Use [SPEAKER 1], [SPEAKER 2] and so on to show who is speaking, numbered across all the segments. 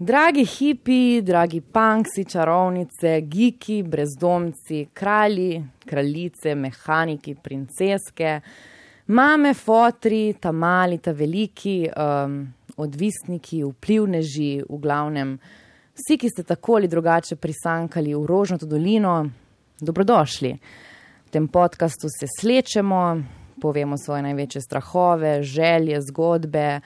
[SPEAKER 1] Dragi hipi, dragi punksi, čarovnice, giki, brezdomci, kralji, kraljice, mehaniki, princeske, mame, fotri, ta mali, ta veliki, um, odvisniki, vplivneži, v glavnem, vsi, ki ste tako ali drugače prisankali v Rožnato dolino, dobrodošli. V tem podkastu se slečemo, povemo svoje največje strahove, želje, zgodbe,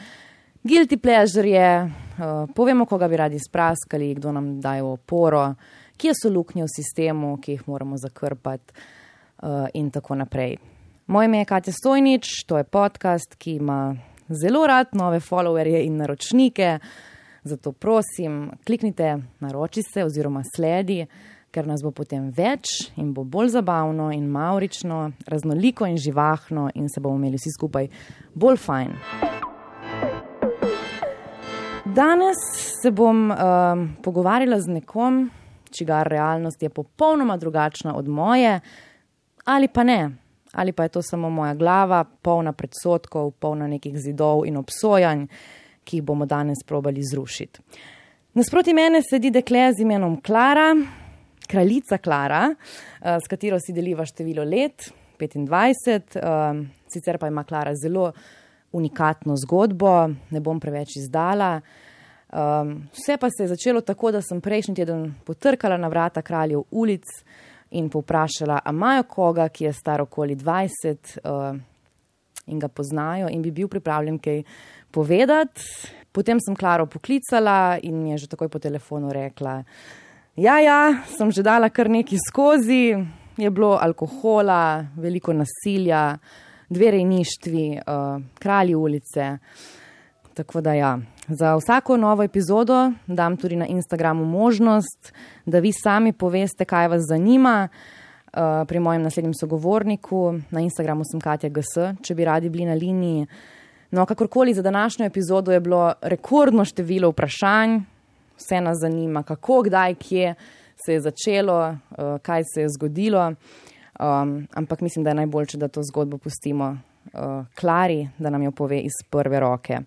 [SPEAKER 1] guilty pleasure, uh, povemo, koga bi radi spraskali, kdo nam daje oporo, kje so luknje v sistemu, ki jih moramo zakrpati uh, in tako naprej. Moje ime je Katja Stojnič, to je podcast, ki ima zelo rad nove followerje in naročnike. Zato prosim, kliknite naroči se oziroma sledi, ker nas bo potem več in bo bolj zabavno in maurično, raznoliko in živahno in se bomo imeli vsi skupaj bolj fajn. Danes se bom um, pogovarjala z nekom, čigar realnost je popolnoma drugačna od moje, ali pa ne, ali pa je to samo moja glava, polna predsotkov, polna nekih zidov in obsojanj, ki jih bomo danes probali zrušiti. Nasproti mene sedi dekle z imenom Klara, kraljica Klara, uh, s katero si deliva število let, 25, uh, sicer pa ima Klara zelo unikatno zgodbo, ne bom preveč izdala. Um, vse pa se je začelo tako, da sem prejšnji teden potrkala na vrata kraljev ulic in povprašala, a imajo koga, ki je star okoli 20 uh, in ga poznajo in bi bil pripravljen kaj povedati. Potem sem Klaro poklicala in mi je že takoj po telefonu rekla: Ja, ja, sem že dala kar nekaj skozi, je bilo alkohola, veliko nasilja, dve rejništvi, uh, kralji ulice. Tako da ja. Za vsako novo epizodo dam tudi na Instagramu možnost, da vi sami poveste, kaj vas zanima. Uh, pri mojem naslednjem sogovorniku na Instagramu sem Katja GS, če bi radi bili na liniji. No, kakorkoli za današnjo epizodo je bilo rekordno število vprašanj, vse nas zanima, kako, kdaj, kje se je začelo, uh, kaj se je zgodilo. Um, ampak mislim, da je najboljše, da to zgodbo pustimo uh, Klari, da nam jo pove iz prve roke.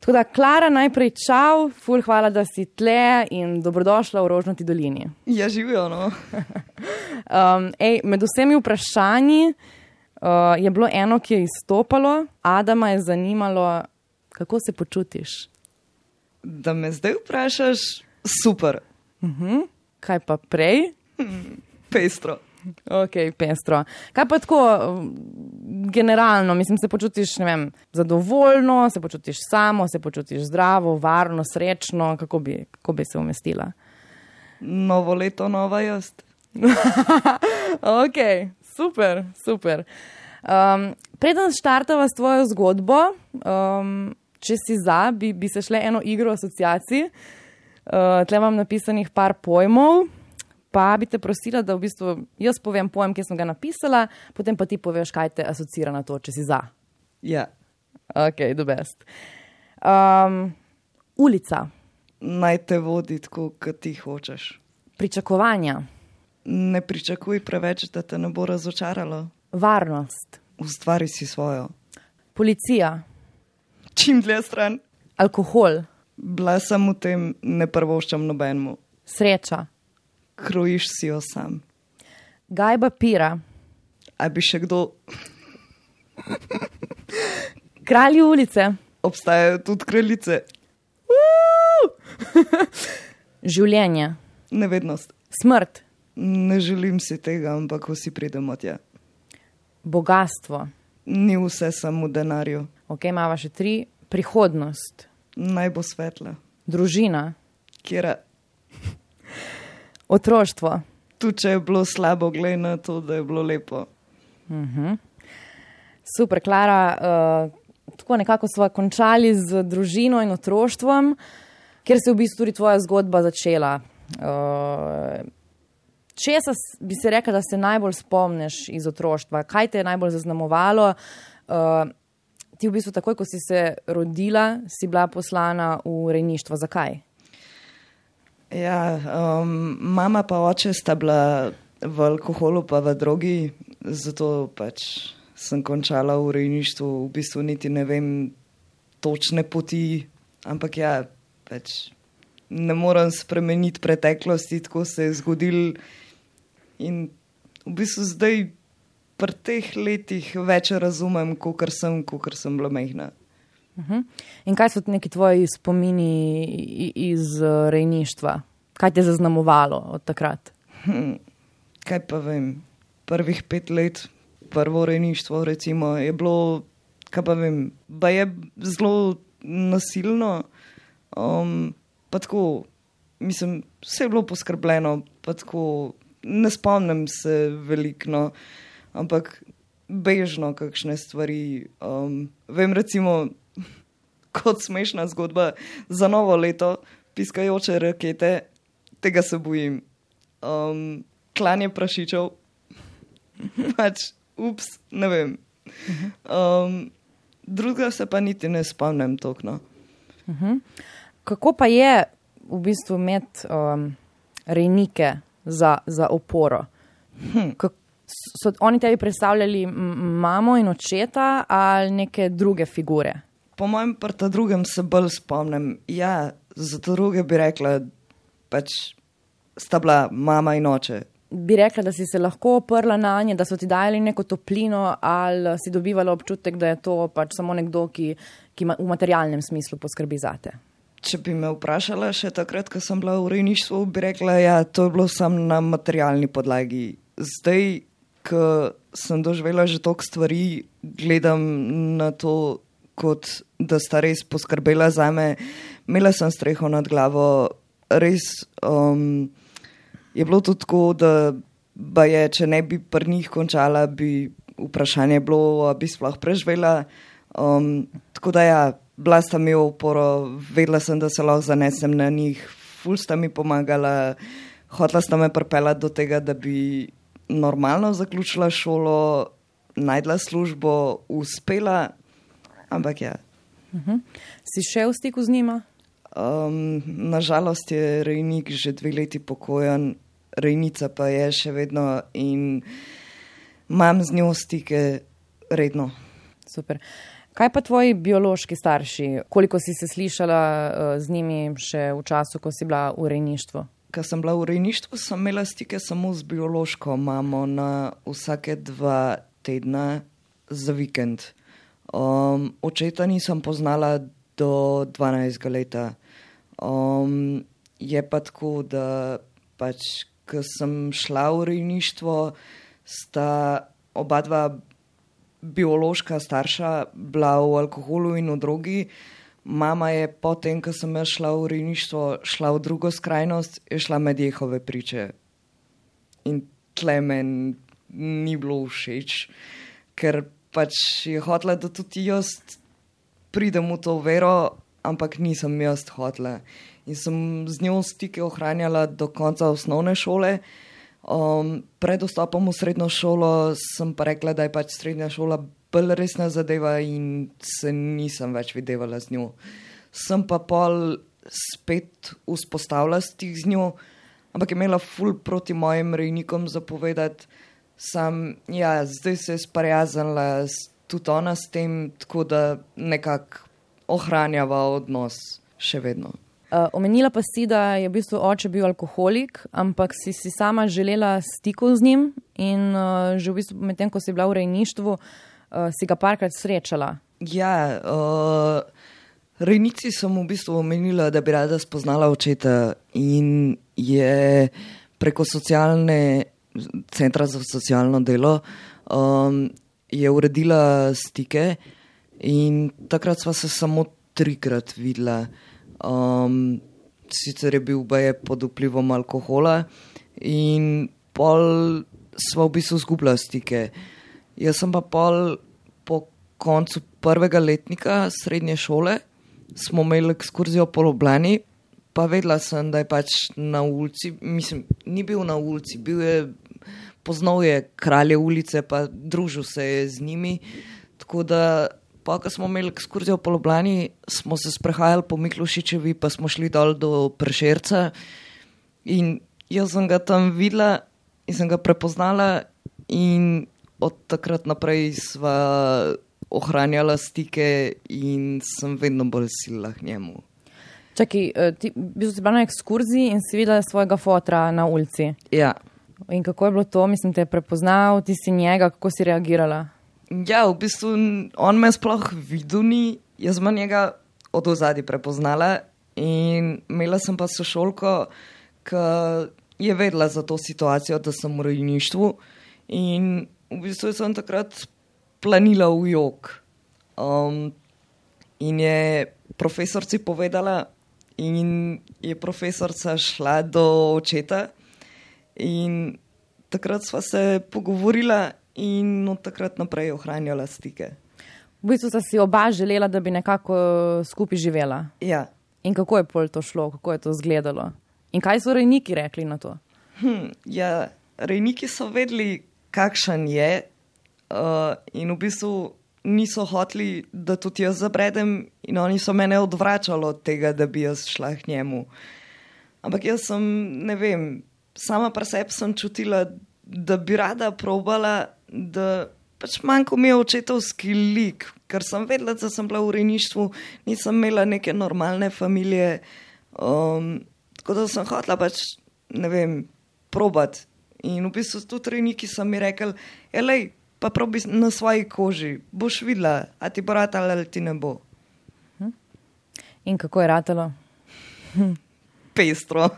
[SPEAKER 1] Tako da, Klara, najprej čau, ful, hvala, da si tle in dobrodošla v Rožnati dolini.
[SPEAKER 2] Ja, živijo. No.
[SPEAKER 1] um, ej, med vsemi vprašanji uh, je bilo eno, ki je izstopalo. Adama je zanimalo, kako se počutiš.
[SPEAKER 2] Da me zdaj vprašaš, super.
[SPEAKER 1] Uh -huh. Kaj pa prej?
[SPEAKER 2] Pestro.
[SPEAKER 1] Ok, pestro. Kaj pa tako, generalno, mislim, se počutiš vem, zadovoljno, se počutiš samo, se počutiš zdravo, varno, srečno, kako bi, kako bi se umestila?
[SPEAKER 2] Novo leto, nova jaz.
[SPEAKER 1] ok, super, super. Um, preden štartava s tvojo zgodbo, um, če si za, bi, bi se šle eno igro asociacij. Uh, tle imam napisanih par pojmov pa bi te prosila, da v bistvu jaz povem pojem, ki sem ga napisala, potem pa ti poveš, kaj te asocira na to, če si za.
[SPEAKER 2] Ja.
[SPEAKER 1] Ok, the best. Um, ulica.
[SPEAKER 2] Naj te vodi tako, kot ti hočeš.
[SPEAKER 1] Pričakovanja.
[SPEAKER 2] Ne pričakuj preveč, da te ne bo razočaralo.
[SPEAKER 1] Varnost.
[SPEAKER 2] Ustvari si svojo.
[SPEAKER 1] Policija.
[SPEAKER 2] Čim dlje stran.
[SPEAKER 1] Alkohol.
[SPEAKER 2] Bila sem v tem, ne prvoščam nobenemu.
[SPEAKER 1] Sreča
[SPEAKER 2] krojiš si jo sam.
[SPEAKER 1] Gajba pira.
[SPEAKER 2] A bi še kdo?
[SPEAKER 1] Kralji ulice.
[SPEAKER 2] Obstajajo tudi kraljice.
[SPEAKER 1] Življenje.
[SPEAKER 2] Nevednost.
[SPEAKER 1] Smrt.
[SPEAKER 2] Ne želim si tega, ampak vsi pridemo tja.
[SPEAKER 1] Bogatstvo.
[SPEAKER 2] Ni vse samo v denarju.
[SPEAKER 1] Ok, imamo še tri. Prihodnost.
[SPEAKER 2] Naj bo svetla.
[SPEAKER 1] Družina.
[SPEAKER 2] Kjer je?
[SPEAKER 1] Otroštvo.
[SPEAKER 2] Če je bilo slabo, glede na to, da je bilo lepo.
[SPEAKER 1] Uh -huh. Super, Klara. Uh, tako nekako smo končali z družino in otroštvom, ker se je v bistvu tudi tvoja zgodba začela. Uh, česa bi se rekla, da se najbolj spomniš iz otroštva? Kaj te je najbolj zaznamovalo? Uh, ti v bistvu takoj, ko si se rodila, si bila poslana v rejništvo. Zakaj?
[SPEAKER 2] Ja, um, mama pa oče sta bila v alkoholu, pa v drogi, zato pač sem končala v rejništvu. V bistvu niti ne vem točne poti, ampak ja, pač ne morem spremeniti preteklosti, tako se je zgodil. In v bistvu zdaj, pri teh letih, več razumem, kot sem, kot sem bila mehna.
[SPEAKER 1] Uh -huh. In kaj so neki tvoji spomini iz uh, rejništva? Kaj te je zaznamovalo od takrat?
[SPEAKER 2] Hm, kaj pa vem, prvih pet let, prvo rejništvo, recimo, je bilo, kaj pa vem, da je zelo nasilno. Um, pa tako, mislim, vse je bilo poskrbljeno, pa tako, ne spomnim se veliko, no, ampak bežno, kakšne stvari. Um, vem, recimo, kot smešna zgodba za novo leto, piskajoče rakete, tega se bojim. Um, klanje prašičev, pač, ups, ne vem. Um, druga se pa niti ne spomnim tokno.
[SPEAKER 1] Uh -huh. Kako pa je v bistvu imeti um, rejnike za, za oporo? Hm. So oni tebi predstavljali mamo in očeta ali neke druge figure?
[SPEAKER 2] Po mojem, pa ta drugem se bolj spomnim. Ja, za druge bi rekla, pač sta bila mama in oče.
[SPEAKER 1] Bi rekla, da si se lahko oprla na nje, da so ti dali neko toplino, ali si dobivala občutek, da je to pač samo nekdo, ki, ki v materialnem smislu poskrbi za te.
[SPEAKER 2] Če bi me vprašala še takrat, ko sem bila v rejništvu, bi rekla, da ja, to je bilo samo na materialni podlagi. Zdaj, ko sem doživela že toliko stvari, gledam na to kot da sta res poskrbela za me. Imela sem streho nad glavo, res um, je bilo tudi tako, da je, če ne bi pri njih končala, bi vprašanje bilo, ali bi sploh preživela. Um, tako da ja, bila sta mi oporo, vedela sem, da se lahko zanesem na njih, ful sta mi pomagala, hotla sta me pripeljati do tega, da bi normalno zaključila šolo, najdla službo, uspela ampak ja.
[SPEAKER 1] Uh mhm. -huh. Si še v stiku z njima?
[SPEAKER 2] Um, nažalost je rejnik že dve leti pokojen, rejnica pa je še vedno in imam z njo stike redno.
[SPEAKER 1] Super. Kaj pa tvoji biološki starši? Koliko si se slišala uh, z njimi še v času, ko si bila v rejništvu?
[SPEAKER 2] Ko sem bila v rejništvu, sem imela stike samo z biološko mamo na vsake dva tedna za vikend. Um, očeta nisem poznala do 12 let. Um, je pa tako, da pač, ko sem šla v rejništvo, sta oba dva biološka starša bila v alkoholu in v drogi. Mama je potem, ko sem šla v rejništvo, šla v drugo skrajnost, je šla med jehove priče. In tle meni ni bilo všeč, ker pač je hotela, da tudi jaz pridem v to vero, ampak nisem jaz hotela. In sem z njo stike ohranjala do konca osnovne šole. Um, pred vstopom v srednjo šolo sem pa rekla, da je pač srednja šola bolj resna zadeva in se nisem več videvala z njo. Sem pa pol spet vzpostavila stik z njo, ampak je imela ful proti mojim rejnikom zapovedati. Sam, ja, zdaj se je sprijaznila tudi ona s tem, tako da nekako ohranjava odnos še vedno.
[SPEAKER 1] Uh, omenila pa si, da je v bistvu oče bil alkoholik, ampak si, si sama želela stikov z njim in uh, že v bistvu medtem, ko si bila v rejništvu, uh, si ga parkrat srečala.
[SPEAKER 2] Ja, uh, rejnici sem v bistvu omenila, da bi rada spoznala očeta in je preko socialne centra za socialno delo, um, je uredila stike in takrat sva se samo trikrat videla. Um, sicer je bil baje pod vplivom alkohola in pol sva v bistvu zgubila stike. Jaz sem pa pol po koncu prvega letnika srednje šole, smo imeli ekskurzijo po Ljubljani, pa vedela sem, da je pač na ulici, mislim, ni bil na ulici, bil je poznal je kralje ulice, pa družil se je z njimi. Tako da, pa ko smo imeli ekskurzijo po Ljubljani, smo se sprehajali po Miklošičevi, pa smo šli dol do Prešerca. In jaz sem ga tam videla in sem ga prepoznala, in od takrat naprej sva ohranjala stike in sem vedno bolj sila k njemu.
[SPEAKER 1] Čakaj, eh, ti bil si bila na ekskurziji in si videla svojega fotra na ulici.
[SPEAKER 2] Ja.
[SPEAKER 1] In kako je bilo to, mislim, te je prepoznal, ti si njega, kako si reagirala?
[SPEAKER 2] Ja, v bistvu on me sploh videl ni, jaz sem njega od ozadja prepoznala in imela sem pa sošolko, ki je vedela za to situacijo, da sem v rejništvu in v bistvu sem takrat planila v jog. Um, in je profesorci povedala, in je profesorica šla do očeta, in takrat sva se pogovorila, in od takrat naprej ohranjala stike.
[SPEAKER 1] V bistvu sta si oba želela, da bi nekako eh, skupaj živela.
[SPEAKER 2] Ja.
[SPEAKER 1] In kako je pol to šlo, kako je to izgledalo? In kaj so rejniki rekli na to?
[SPEAKER 2] Hm, ja, rejniki so vedeli, kakšen je, uh, in v bistvu niso hoteli, da tudi jaz zabredem, in oni so mene odvračali od tega, da bi jaz šla k njemu. Ampak jaz sem, ne vem, sama pri sebi sem čutila, da bi rada probala, da pač manjko mi je očetovski lik, ker sem vedela, da sem bila v rejništvu, nisem imela neke normalne družine. Um, tako da sem hotela pač, ne vem, probat. In v bistvu tudi rejniki so mi rekli, elej, pa probi na svoji koži, boš videla, a ti bo ratalo ali ti ne bo.
[SPEAKER 1] In kako je ratalo?
[SPEAKER 2] Pestro.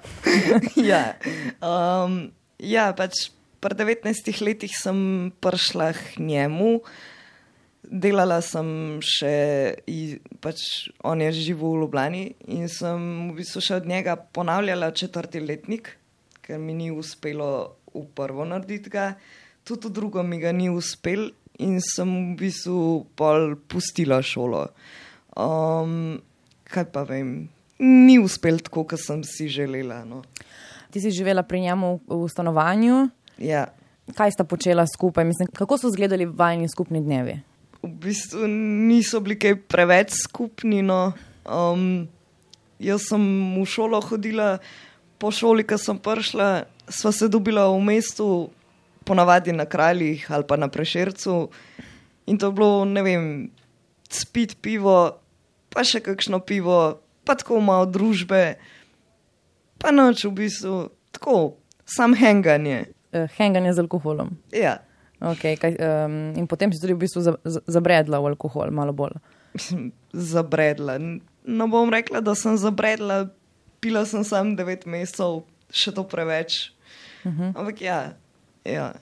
[SPEAKER 2] ja. Um, ja, pač pri 19 letih sem prišla k njemu, delala sem še, pač on je živel v Ljubljani in sem v bistvu še od njega ponavljala četrti letnik, ker mi ni uspelo v prvo narediti ga, tudi v drugo mi ga ni uspel in sem v bistvu pol pustila šolo. Um, kaj pa vem, ni uspel tako, kot sem si želela. No.
[SPEAKER 1] Ti si živela pri njemu v, v stanovanju,
[SPEAKER 2] Ja.
[SPEAKER 1] kaj sta počela skupaj? Mislim, kako so izgledali vajni skupni dnevi?
[SPEAKER 2] V bistvu niso bili kaj preveč skupni. No. Um, jaz sem v šolo hodila, po šoli, ko sem prišla, sva se dobila v mestu, ponavadi na kraljih ali pa na prešercu. In to je bilo, ne vem, spit pivo, pa še kakšno pivo, pa tako malo družbe, pa noč v bistvu, tako, sam henganje.
[SPEAKER 1] Uh, henganje z alkoholom.
[SPEAKER 2] Ja.
[SPEAKER 1] Okay, kaj, um, in potem si tudi v bistvu za, za, zabredla v alkohol, malo bolj.
[SPEAKER 2] Mislim, zabredla. N- Ne bom rekla, da sem zabredla, pila sem sam devet mesecev, še to preveč. Uh -huh. Ampak ja, ja.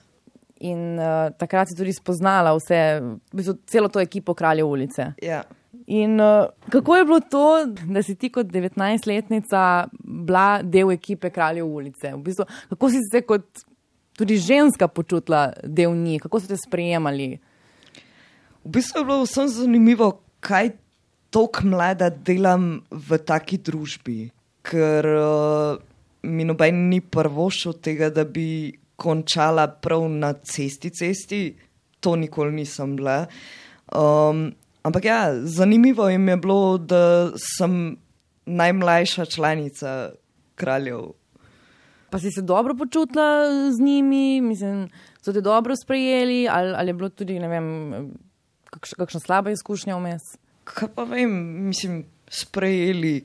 [SPEAKER 1] In uh, takrat si tudi spoznala vse, v bistvu celo to ekipo Kralje ulice.
[SPEAKER 2] ja.
[SPEAKER 1] In uh, kako je bilo to, da si ti kot 19-letnica bila del ekipe Kraljev ulice? V bistvu, kako si se kot tudi ženska počutila del njih, kako so te sprejemali?
[SPEAKER 2] V bistvu je bilo vsem zanimivo, kaj tako mlada delam v taki družbi, ker uh, mi noben ni prvošil tega, da bi končala prav na cesti, cesti, to nikoli nisem bila. Um, ampak ja, zanimivo jim je bilo, da sem najmlajša članica kraljev.
[SPEAKER 1] Pa si se dobro počutila z njimi, mislim, so te dobro sprejeli, ali, ali je bilo tudi, ne vem, kakš, kakšna slaba izkušnja vmes?
[SPEAKER 2] Kaj pa vem, mislim, sprejeli.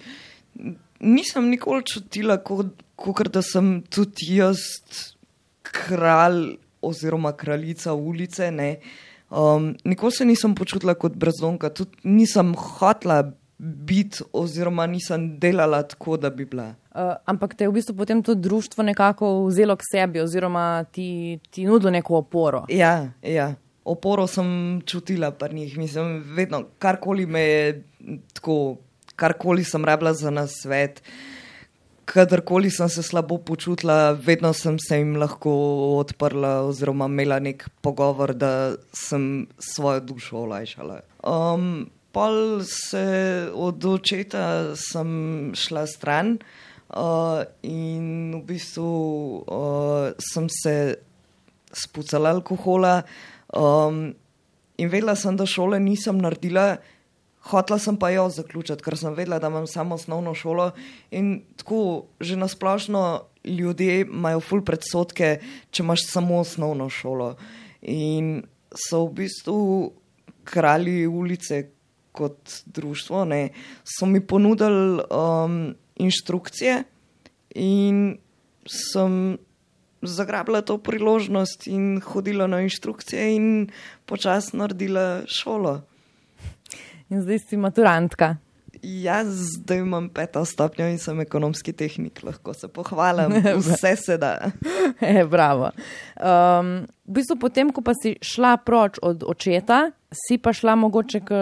[SPEAKER 2] Nisem nikoli čutila, kot da sem tudi jaz kralj oziroma kraljica ulice. Ne. Um, nikoli se nisem počutila kot brezdomka, tudi nisem hotla biti, oziroma nisem delala tako, da bi bila.
[SPEAKER 1] Uh, ampak te je v bistvu potem to društvo nekako vzelo k sebi, oziroma ti, ti nudilo neko oporo.
[SPEAKER 2] Ja, ja. oporo sem čutila pri njih, mislim, vedno, karkoli me je tako, karkoli sem rabila za nasvet. Kadarkoli sem se slabo počutila, vedno sem se jim lahko odprla, oziroma imela nek pogovor, da sem svojo dušo olajšala. Um, pol se od očeta sem šla stran uh, in v bistvu uh, sem se spucala alkohola. Um, in vedela sem, da šole nisem naredila, hotla sem pa jo zaključiti, ker sem vedela, da imam samo osnovno šolo. In tako, že nasplošno ljudje imajo ful predsotke, če imaš samo osnovno šolo. In so v bistvu kralji ulice, kot društvo, ne, so mi ponudili um, inštrukcije in sem zagrabila to priložnost in hodila na inštrukcije in počasi naredila šolo.
[SPEAKER 1] In zdaj si maturantka.
[SPEAKER 2] Jaz zdaj imam peto stopnjo in sem ekonomski tehnik, lahko se pohvalim, vse se da.
[SPEAKER 1] E, bravo. Um, v bistvu, potem, ko pa si šla proč od očeta, si pa šla mogoče k,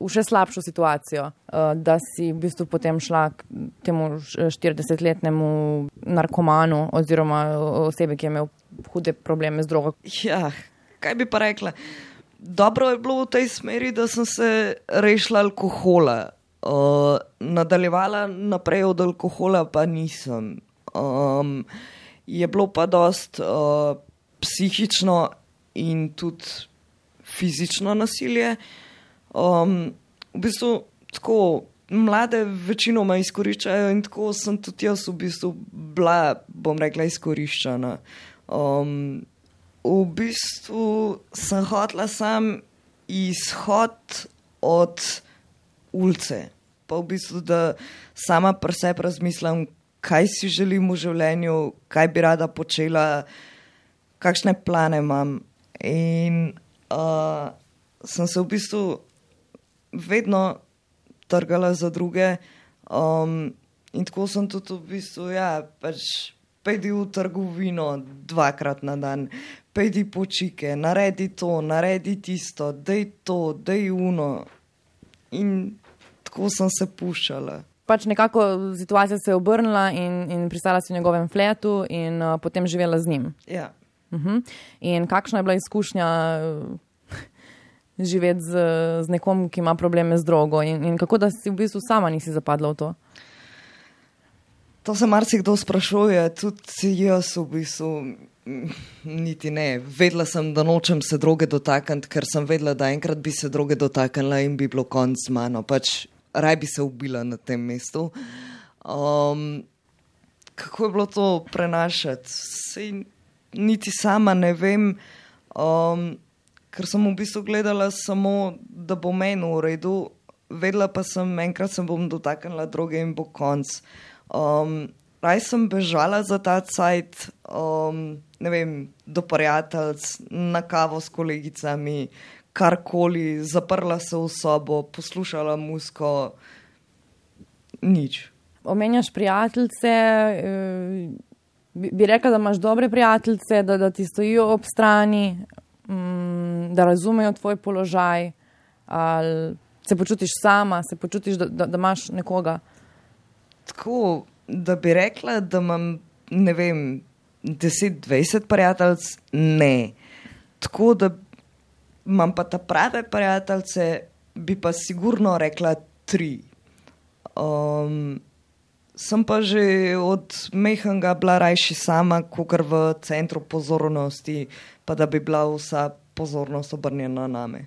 [SPEAKER 1] v še slabšo situacijo, uh, da si v bistvu potem šla k temu 40-letnemu narkomanu oziroma osebi, ki je imel hude probleme z drogo.
[SPEAKER 2] Ja, kaj bi pa rekla? Dobro je bilo v tej smeri, da sem se rešila alkohola. Uh, nadaljevala naprej od alkohola, pa nisem. Um, je bilo pa dost uh, psihično in tudi fizično nasilje. Um, v bistvu tako mlade večinoma izkoriščajo in tako sem tudi jaz v bistvu bila, bom rekla, izkoriščena. Um, v bistvu sem hotla sam izhod od ulice pa v bistvu, da sama pri sebi razmislim, kaj si želim v življenju, kaj bi rada počela, kakšne plane imam. In uh, sem se v bistvu vedno trgala za druge, um, in tako sem tudi v bistvu, ja, pač. Pejdi v trgovino dvakrat na dan, pejdi počike, naredi to, naredi tisto, dej to, dej uno. In tako sem se puščala.
[SPEAKER 1] Pač nekako situacija se je obrnila in, in pristala si v njegovem fletu in uh, potem živela z njim.
[SPEAKER 2] Ja.
[SPEAKER 1] Uh -huh. In kakšna je bila izkušnja uh, živeti z, z nekom, ki ima probleme z drogo in, in kako da si v bistvu sama nisi zapadla v to?
[SPEAKER 2] To se marsikdo sprašuje, tudi jaz v bistvu. Niti ne. Vedela sem, da nočem se droge dotakniti, ker sem vedela, da enkrat bi se droge dotaknila in bi bilo konc z mano. Pač raj bi se ubila na tem mestu. Um, kako je bilo to prenašati? Sej, niti sama ne vem, um, ker sem v bistvu gledala samo, da bo meni v redu, vedela pa sem, enkrat se bom dotaknila droge in bo konc. Um, raj sem bežala za ta cajt, um, ne vem, do prijateljc, na kavo s kolegicami, karkoli, zaprla se v sobo, poslušala musko, nič.
[SPEAKER 1] Omenjaš prijateljice, eh, bi rekla, da imaš dobre prijateljice, da, da ti stojijo ob strani, mm, da razumejo tvoj položaj, ali se počutiš sama, se počutiš, da, da, da imaš nekoga.
[SPEAKER 2] Tako, da bi rekla, da imam, ne vem, 10-20 prijateljic, ne. Tako da imam pa ta prave prijatelje, bi pa sigurno rekla tri. Um, sem pa že od Mehinga bila rajši sama, kot v centru pozornosti, pa da bi bila vsa pozornost obrnjena na me.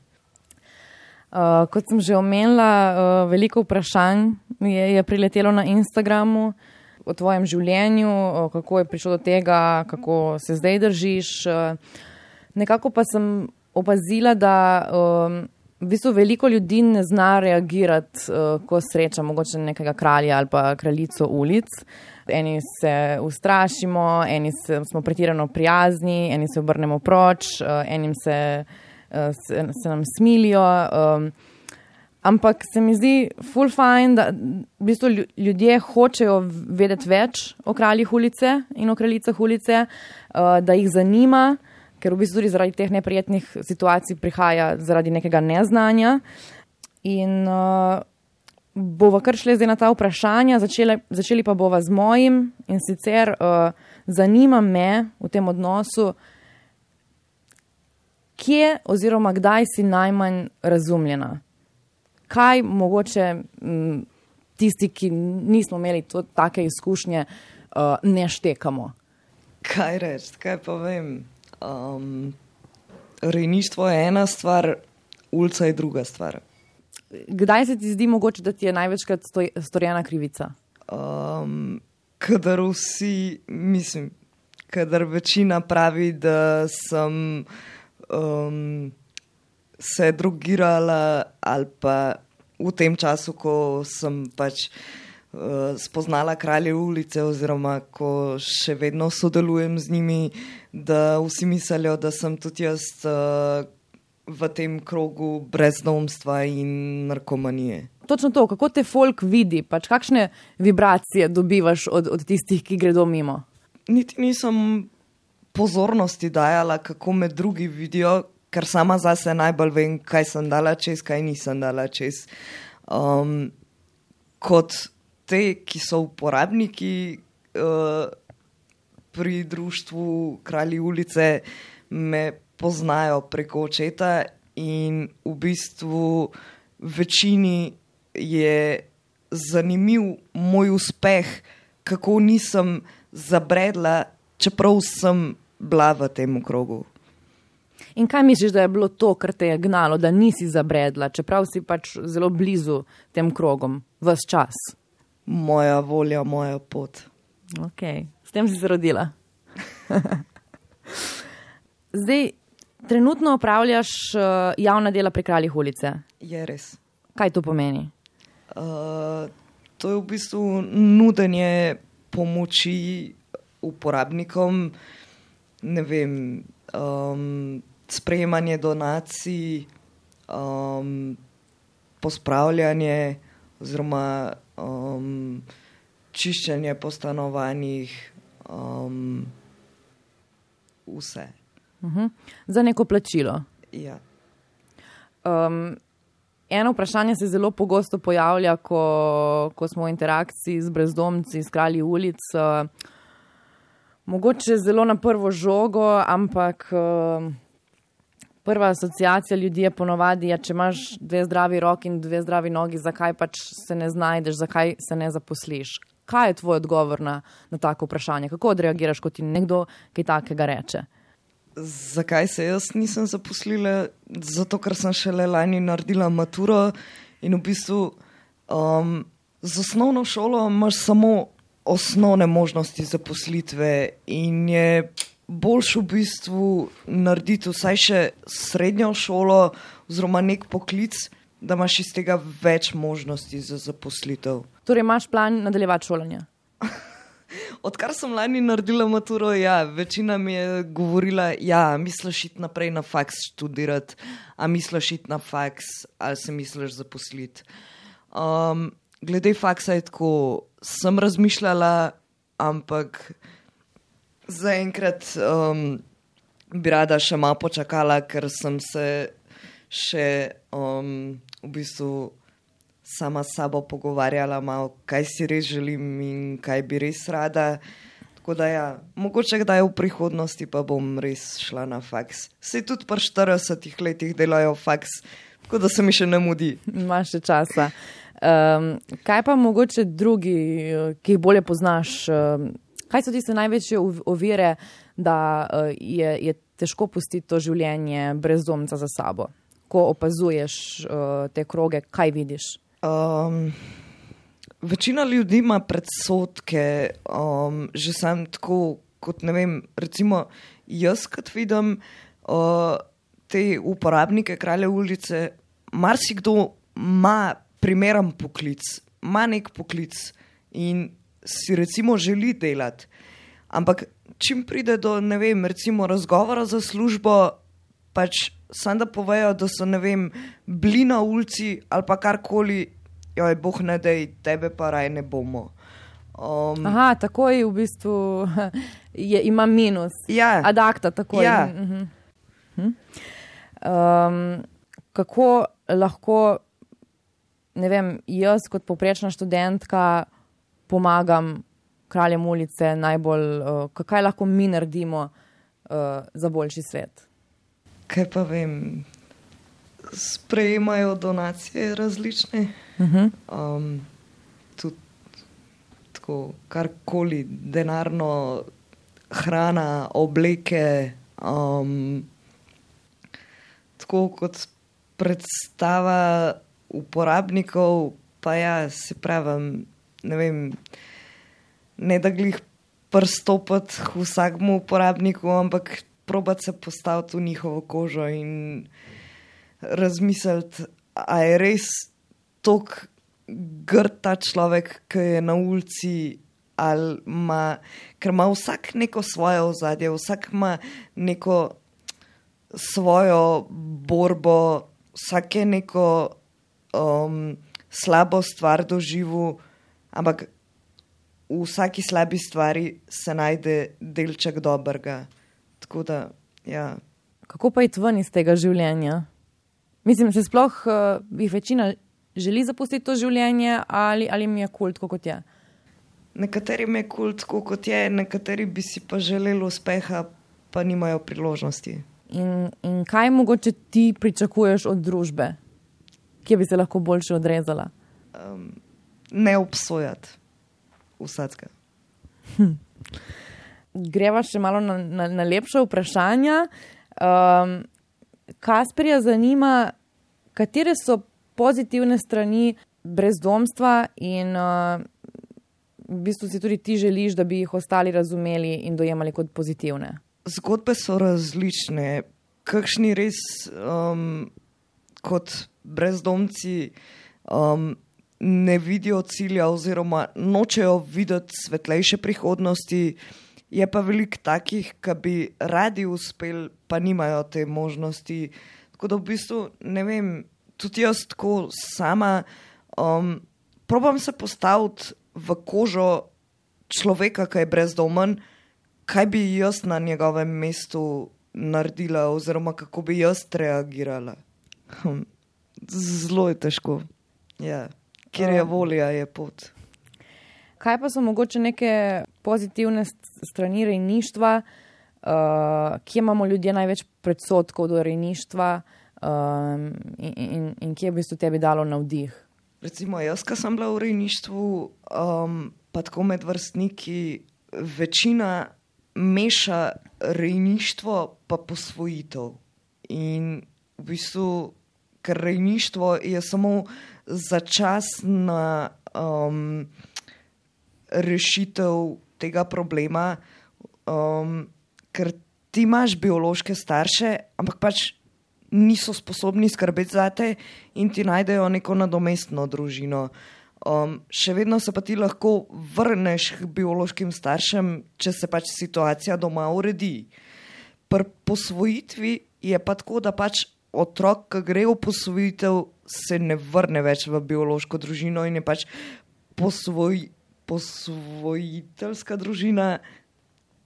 [SPEAKER 1] Uh, kot sem že omenila, uh, veliko vprašanj je, je priletelo na Instagramu o tvojem življenju, uh, kako je prišlo do tega, kako se zdaj držiš. Uh, nekako pa sem opazila, da um, v bistvu veliko ljudi ne zna reagirati, uh, ko sreča mogoče nekega kralja ali pa kraljico ulic. Eni se ustrašimo, eni se, smo pretirano prijazni, eni se obrnemo proč, uh, enim se, se, se nam smilijo. Um, ampak se mi zdi full fine, da v bistvu ljudje hočejo vedeti več o kraljih ulice in o kraljicah ulice, uh, da jih zanima ker v bistvu tudi zaradi teh neprijetnih situacij prihaja zaradi nekega neznanja. In uh, bova kar šli zdaj na ta vprašanja, začeli, začeli pa bova z mojim in sicer uh, zanima me v tem odnosu, kje oziroma kdaj si najmanj razumljena. Kaj mogoče m, tisti, ki nismo imeli to, take izkušnje, uh, ne štekamo?
[SPEAKER 2] Kaj reči, kaj pa vem? Um, rejništvo je ena stvar, ulica je druga stvar.
[SPEAKER 1] Kdaj se ti zdi mogoče, da ti je največkrat storjena krivica?
[SPEAKER 2] Um, kadar vsi, mislim, kadar večina pravi, da sem um, se drugirala ali pa v tem času, ko sem pač uh, spoznala kralje ulice, oziroma ko še vedno sodelujem z njimi, da vsi mislijo, da sem tudi jaz uh, v tem krogu brezdomstva in narkomanije.
[SPEAKER 1] Točno to, kako te folk vidi, pač kakšne vibracije dobivaš od, od tistih, ki gredo mimo.
[SPEAKER 2] Niti nisem pozornosti dajala, kako me drugi vidijo, ker sama zase najbolj vem, kaj sem dala čez, kaj nisem dala čez. Um, kot te, ki so uporabniki uh, pri društvu Kralji ulice, me poznajo preko očeta in v bistvu večini je zanimiv moj uspeh, kako nisem zabredla, čeprav sem bila v tem krogu.
[SPEAKER 1] In kaj misliš, da je bilo to, kar te je gnalo, da nisi zabredla, čeprav si pač zelo blizu tem krogom, vse čas?
[SPEAKER 2] Moja volja, moja pot.
[SPEAKER 1] Okay. S tem si se rodila. Zdaj, trenutno upravljaš uh, javna dela pri kraljih ulice.
[SPEAKER 2] Je res.
[SPEAKER 1] Kaj to pomeni?
[SPEAKER 2] Uh, to je v bistvu nudenje pomoči uporabnikom, ne vem, um, sprejemanje donacij, um, pospravljanje oziroma um, čiščenje po stanovanjih, um, vse.
[SPEAKER 1] Uh -huh. Za neko plačilo.
[SPEAKER 2] Ja.
[SPEAKER 1] Um, eno vprašanje se zelo pogosto pojavlja, ko, ko smo v interakciji z brezdomci, s kralji ulic. Uh, mogoče zelo na prvo žogo, ampak. Uh, prva asociacija ljudi je ponovadi, ja, če imaš dve zdravi roki in dve zdravi nogi, zakaj pač se ne znajdeš, zakaj se ne zaposliš. Kaj je tvoj odgovor na, na tako vprašanje? Kako odreagiraš, ko ti nekdo kaj takega reče?
[SPEAKER 2] Zakaj se jaz nisem zaposlila? Zato, ker sem šele lani naredila maturo in v bistvu um, z osnovno šolo imaš samo osnovne možnosti zaposlitve in je boljš v bistvu narediti vsaj še srednjo šolo oziroma nek poklic, da imaš iz tega več možnosti za zaposlitev.
[SPEAKER 1] Torej, imaš plan nadaljevati šolanje?
[SPEAKER 2] Odkar sem lani naredila maturo, ja, večina mi je govorila, da ja, misliš iti naprej na faks študirati, a misliš iti na faks, ali se misliš zaposliti. Um, glede faksa je tako, sem razmišljala, ampak zaenkrat um, bi rada še malo počakala, ker sem se še um, v bistvu sama s sabo pogovarjala, malo, kaj si res želim in kaj bi res rada. Tako da, ja, mogoče kdaj v prihodnosti pa bom res šla na faks. Se tudi pri 40 letih delajo faks, tako da se mi še ne mudi.
[SPEAKER 1] Imaš še časa. Um, kaj pa mogoče drugi, ki jih bolje poznaš? Um, Kaj so tiste največje ovire, da uh, je, je težko pustiti to življenje brezdomca za sabo? Ko opazuješ uh, te kroge, kaj vidiš? Um,
[SPEAKER 2] večina ljudi ima predsotke, um, že sem tako, kot ne vem, recimo jaz, kot vidim uh, te uporabnike kralje ulice, marsikdo ima primeren poklic, ima nek poklic in si recimo želi delati. Ampak čim pride do, ne vem, recimo razgovora za službo, pač samo da povejo, da so, ne vem, bili na ulici ali pa karkoli, joj, boh ne da, tebe pa raj ne bomo.
[SPEAKER 1] Um, Aha, tako je v bistvu, je, ima minus.
[SPEAKER 2] Ja,
[SPEAKER 1] adakta, tako
[SPEAKER 2] ja.
[SPEAKER 1] je. Mhm. Hm? Um, kako lahko, ne vem, jaz kot poprečna študentka pomagam kraljem ulice, najbolj, uh, kaj lahko mi naredimo uh, za boljši svet.
[SPEAKER 2] Kaj pa vem, sprejemajo donacije različne. Uh -huh. um, tudi tako, karkoli, denarno, hrana, obleke. Um, tako kot predstava uporabnikov, pa ja, se pravim ne vem, ne da glih prstopati vsakmu uporabniku, ampak probati se postaviti v njihovo kožo in razmisliti, a je res tako grd ta človek, ki je na ulici. Ima, ker ima vsak neko svoje ozadje, vsak ima neko svojo borbo, vsak je neko um, slabo stvar doživel, ampak v vsaki slabi stvari se najde delček dobrega. Tako da, ja.
[SPEAKER 1] Kako pa je ven iz tega življenja? Mislim, se sploh uh, jih večina želi zapustiti to življenje ali, ali mi je kult, kot je?
[SPEAKER 2] Nekaterim je kult, kot je, nekateri bi si pa želeli uspeha, pa nimajo priložnosti.
[SPEAKER 1] In, in kaj mogoče ti pričakuješ od družbe, ki bi se lahko boljše odrezala? Um,
[SPEAKER 2] ne obsojati vsega.
[SPEAKER 1] Hm. Greva še malo na, na, na lepše vprašanja. Um, Kasperja zanima, katere so pozitivne strani brezdomstva in uh, v bistvu si tudi ti želiš, da bi jih ostali razumeli in dojemali kot pozitivne.
[SPEAKER 2] Zgodbe so različne. Kakšni res um, kot brezdomci um, ne vidijo cilja oziroma nočejo videti svetlejše prihodnosti, je pa veliko takih, ki bi radi uspeli, pa nimajo te možnosti. Tako da v bistvu ne vem, tudi jaz tako sama um, probam se postaviti v kožo človeka, ki je brezdomen, kaj bi jaz na njegovem mestu naredila, oziroma kako bi jaz reagirala. Hm. Zelo je težko. Ja. Ker je volja, je pot.
[SPEAKER 1] Kaj pa so mogoče neke pozitivne strani rejništva, uh, kje imamo ljudje največ predsotkov do rejništva um, in, in, in kje bi se tebi dalo navdih?
[SPEAKER 2] Recimo, jaz, ki sem bila v rejništvu, um, pa tako med vrstniki, večina meša rejništvo pa posvojitev. In v bistvu, ker rejništvo je samo začasna um, rešitev tega problema, um, ker ti imaš biološke starše, ampak pač niso sposobni skrbeti za te in ti najdejo neko nadomestno družino. Um, še vedno se pa ti lahko vrneš k biološkim staršem, če se pač situacija doma uredi. Pri posvojitvi je pa tako, da pač otrok, ki gre v posvojitev, se ne vrne več v biološko družino in je pač posvoj, posvojiteljska družina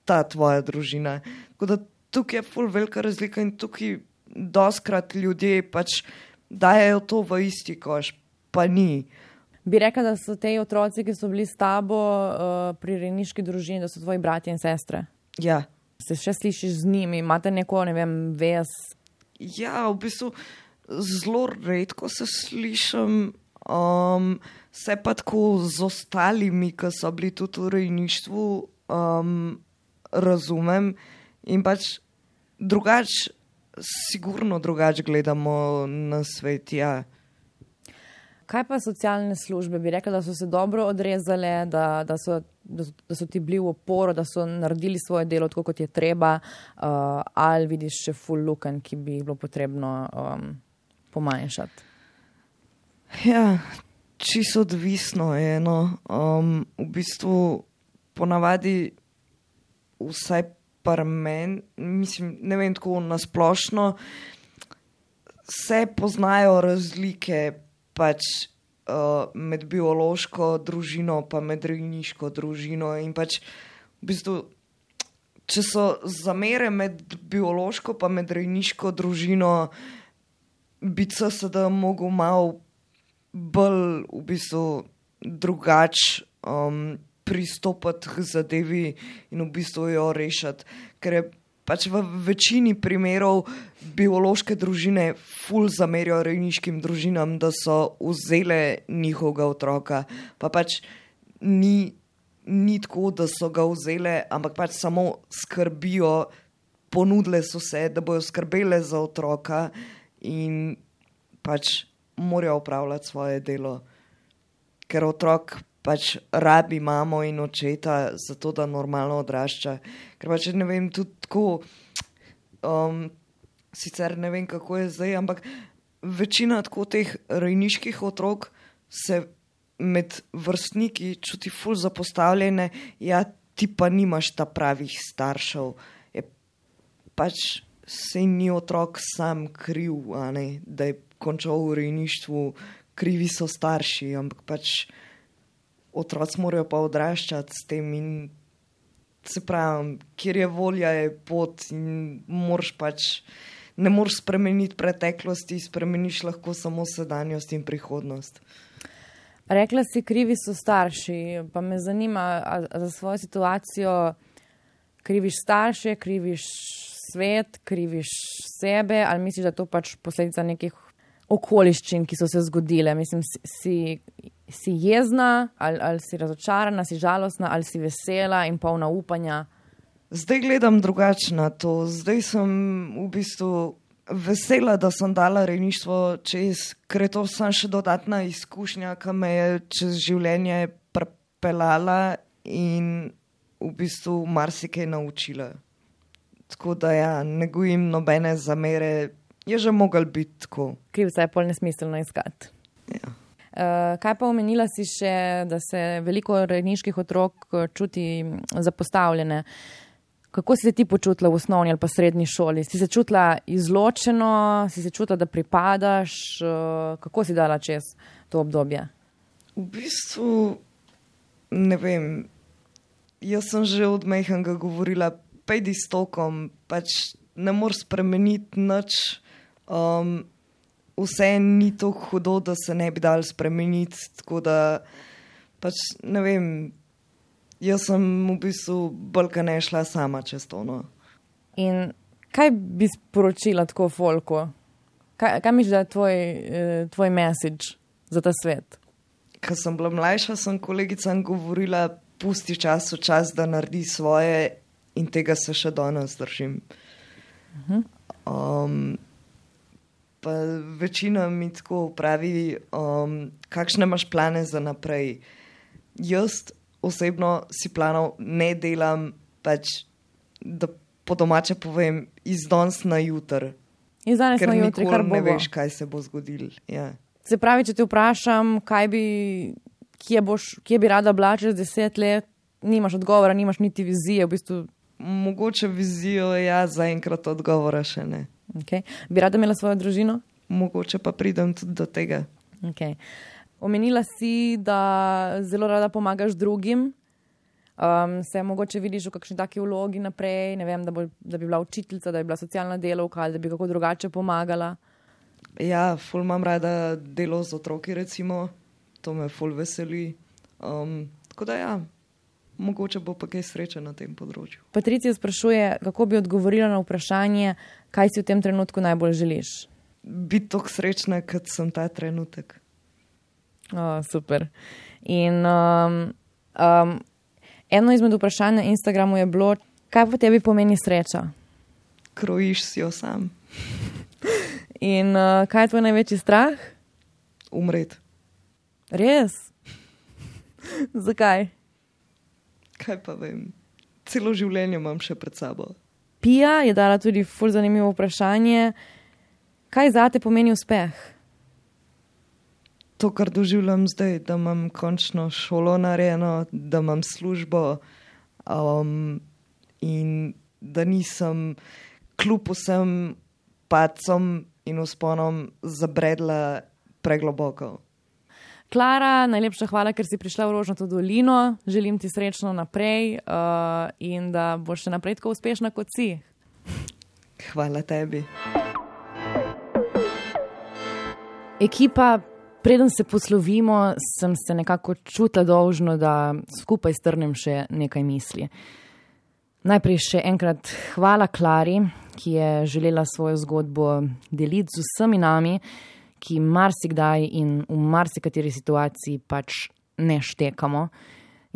[SPEAKER 2] ta tvoja družina. Tako da tukaj je full velika razlika in tukaj doskrat ljudje pač dajo to v isti koš, pa ni.
[SPEAKER 1] Bi rekel, da so te otroci, ki so bili s tabo uh, pri rejniški družini, da so tvoji bratje in sestre.
[SPEAKER 2] Ja.
[SPEAKER 1] Se še slišiš z njimi, imate neko, ne vem, vez.
[SPEAKER 2] Ja, v bistvu zelo redko se slišim, um, se pa tako z ostalimi, ki so bili tudi v rejništvu, um, razumem in pač drugače, sigurno drugače gledamo na svet. Ja.
[SPEAKER 1] Kaj pa socialne službe? Bi rekla, da so se dobro odrezale, da, da, so, da, da so ti bili v oporo, da so naredili svoje delo tako, kot je treba, uh, ali vidiš še full luken, ki bi bilo potrebno um, pomanjšati?
[SPEAKER 2] Ja, čisto odvisno je. No. Um, v bistvu ponavadi vsaj par men, mislim, ne vem tako nasplošno, se poznajo razlike pač, uh, med biološko družino in med rejniško družino. In pač, v bistvu, če so zamere med biološko in med rejniško družino, bi se sedaj mogel malo bolj v bistvu, drugače um, pristopiti k zadevi in v bistvu jo rešiti. Ker je pač v večini primerov biološke družine ful zamerijo rejniškim družinam, da so vzele njihovega otroka. Pa pač ni, ni tako, da so ga vzele, ampak pač samo skrbijo, ponudile so se, da bojo skrbele za otroka in pač morajo upravljati svoje delo. Ker otrok pač rabi mamo in očeta, zato da normalno odrašča. Ker pač ne vem, tudi tako, um, sicer ne vem, kako je zdaj, ampak večina tako teh rejniških otrok se med vrstniki čuti ful zapostavljene, ja, ti pa nimaš ta pravih staršev. Je pač se ni otrok sam kriv, ne, da je končal v rejništvu, krivi so starši, ampak pač otroci morajo pa odraščati s tem in se pravi, kjer je volja, je pot in moraš pač. Ne moreš spremeniti preteklosti, spremeniš lahko samo sedanjost in prihodnost.
[SPEAKER 1] Rekla si, krivi so starši, pa me zanima, za svojo situacijo kriviš starše, kriviš svet, kriviš sebe, ali misliš, da je to pač posledica nekih okoliščin, ki so se zgodile? Mislim, si, si jezna, ali, ali si razočarana, si žalostna, ali si vesela in polna upanja?
[SPEAKER 2] Zdaj gledam drugače na to. Zdaj sem v bistvu vesela, da sem dala rejništvo čez, ker je to samo še dodatna izkušnja, ki me je čez življenje prepeljala in v bistvu marsikaj naučila. Tako da ja, ne gojim nobene zamere, je že mogel biti tako.
[SPEAKER 1] Krivca je pol nesmiselno iskati.
[SPEAKER 2] Ja.
[SPEAKER 1] Uh, kaj pa omenila si še, da se veliko rejniških otrok eh, čuti zapostavljene? Kako si se ti počutila v osnovni ali pa srednji šoli? Si se čutila izločeno, si se čutila, da pripadaš? Uh, kako si dala čez to obdobje?
[SPEAKER 2] V bistvu ne vem. Jaz sem že od Mejhanga govorila, pejdi s tokom, pač ne moreš spremeniti nič. Um, vse ni tako hudo, da se ne bi dal spremeniti. Tako da, pač ne vem, jaz sem v bistvu bolj ne šla sama čez to. No.
[SPEAKER 1] In kaj bi sporočila tako folko? Kaj, kaj misliš, da je tvoj, eh, tvoj message za ta svet?
[SPEAKER 2] Ko sem bila mlajša, sem kolegicam govorila, pusti čas v čas, da naredi svoje, in tega se še danes držim. Uh -huh. um, pa večina mi tako pravi, um, kakšne imaš plane za naprej. Jaz osebno si planov ne delam, pač, da po domače povem, iz danes na jutr.
[SPEAKER 1] Iz danes na jutr, kar
[SPEAKER 2] ne veš, kaj se bo zgodil. Ja.
[SPEAKER 1] Se pravi, če te vprašam, bi, kje, boš, kje bi rada bila čez deset let, nimaš odgovora, nimaš niti vizije. V bistvu...
[SPEAKER 2] Mogoče vizijo, ja, zaenkrat odgovora še ne.
[SPEAKER 1] Okay. Bi rada imela svojo družino?
[SPEAKER 2] Mogoče pa pridem tudi do tega.
[SPEAKER 1] Okay. Omenila si, da zelo rada pomagaš drugim. Um, se mogoče vidiš v kakšni taki vlogi naprej, vem, da, bo, da bi bila učiteljica, da bi bila socialna delovka ali da bi kako drugače pomagala?
[SPEAKER 2] Ja, ful imam rada delo z otroki, recimo. to me ful veseli. Um, tako da ja, mogoče bo pa kaj sreče na tem področju.
[SPEAKER 1] Patricija sprašuje, kako bi odgovorila na vprašanje, kaj si v tem trenutku najbolj želiš.
[SPEAKER 2] Biti tako srečna, kot sem ta trenutek.
[SPEAKER 1] Oh, super. In um, um, eno izmed vprašanj na Instagramu je bilo, kaj pa tebi pomeni sreča?
[SPEAKER 2] Krojiš si jo sam.
[SPEAKER 1] In uh, kaj je tvoj največji strah?
[SPEAKER 2] Umret.
[SPEAKER 1] Res? Zakaj?
[SPEAKER 2] Kaj pa vem, celo življenje imam še pred sabo.
[SPEAKER 1] Pija je dala tudi fur zanimivo vprašanje, kaj za te pomeni uspeh?
[SPEAKER 2] To, kar doživljam zdaj, da imam končno šolo narejeno, da imam službo um, in da nisem kljub vsem pacom in usponom zabredla pregloboko.
[SPEAKER 1] Klara, najlepša hvala, ker si prišla v Rožnato dolino. Želim ti srečno naprej uh, in da boš še naprej tako uspešna kot si.
[SPEAKER 2] Hvala tebi.
[SPEAKER 1] Ekipa, preden se poslovimo, sem se nekako čutila dolžno, da skupaj strnem še nekaj misli. Najprej še enkrat hvala Klari, ki je želela svojo zgodbo deliti z vsemi nami ki marsikdaj in v marsikateri situaciji pač ne štekamo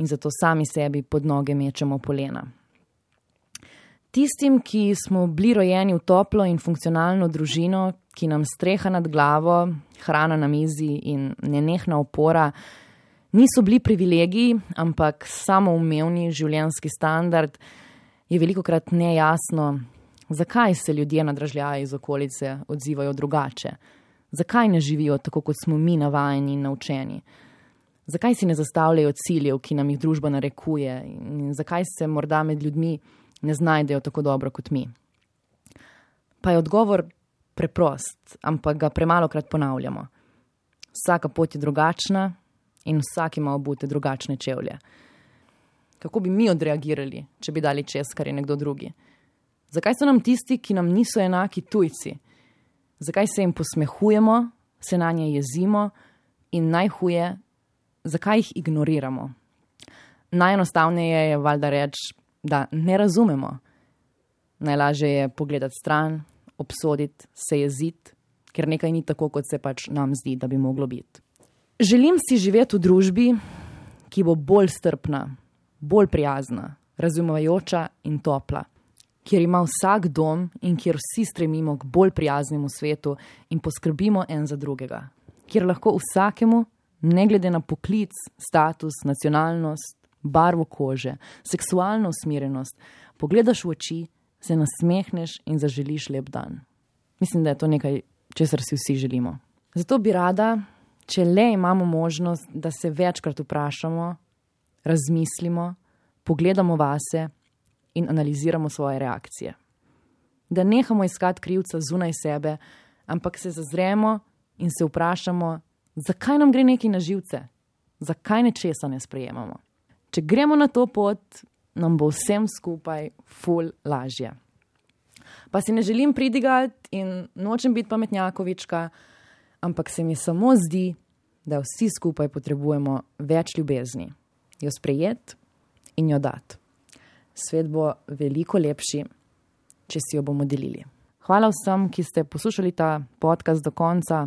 [SPEAKER 1] in zato sami sebi pod noge mečemo polena. Tistim, ki smo bili rojeni v toplo in funkcionalno družino, ki nam streha nad glavo, hrana na mizi in nenehna opora, niso bili privilegiji, ampak samoumevni življenjski standard, je veliko krat nejasno, zakaj se ljudje na dražljaji iz okolice odzivajo drugače Zakaj ne živijo tako, kot smo mi navajeni in naučeni? Zakaj si ne zastavljajo ciljev, ki nam jih družba narekuje, in zakaj se morda med ljudmi ne znajdejo tako dobro kot mi? Pa je odgovor preprost, ampak ga premalo krat ponavljamo. Vsaka pot je drugačna in vsak ima obute drugačne čevlje. Kako bi mi odreagirali, če bi dali čez, kar je nekdo drugi? Zakaj so nam tisti, ki nam niso enaki, tujci? Zakaj se jim posmehujemo, se na nje jezimo in najhuje, zakaj jih ignoriramo? Najenostavneje je valjda reči, da ne razumemo. Najlažje je pogledati stran, obsoditi, se jeziti, ker nekaj ni tako, kot se pač nam zdi, da bi moglo biti. Želim si živeti v družbi, ki bo bolj strpna, bolj prijazna, razumevajoča in topla, kjer ima vsak dom in kjer vsi stremimo k bolj prijaznemu svetu in poskrbimo en za drugega, kjer lahko vsakemu, ne glede na poklic, status, nacionalnost, barvo kože, seksualno usmerjenost, pogledaš v oči, se nasmehneš in zaželiš lep dan. Mislim, da je to nekaj, česar si vsi želimo. Zato bi rada, če le imamo možnost, da se večkrat vprašamo, razmislimo, pogledamo vase in analiziramo svoje reakcije. Da nehamo iskati krivca zunaj sebe, ampak se zazremo in se vprašamo, zakaj nam gre nekaj na živce, zakaj nečesa ne sprejemamo. Če gremo na to pot, nam bo vsem skupaj ful lažje. Pa si ne želim pridigati in nočem biti pametnjakovička, ampak se mi samo zdi, da vsi skupaj potrebujemo več ljubezni, jo sprejeti in jo dati. Svet bo veliko lepši, če si jo bomo delili. Hvala vsem, ki ste poslušali ta podcast do konca.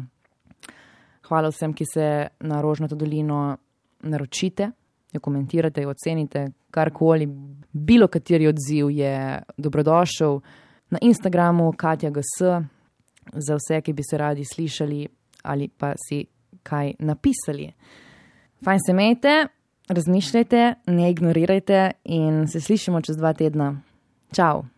[SPEAKER 1] Hvala vsem, ki se na Rožnato dolino naročite jo komentirate, jo ocenite, karkoli, bilo kateri odziv je dobrodošel. Na Instagramu Katja GS, za vse, ki bi se radi slišali ali pa si kaj napisali. Fajn se imejte, razmišljajte, ne ignorirajte in se slišimo čez dva tedna. Ciao!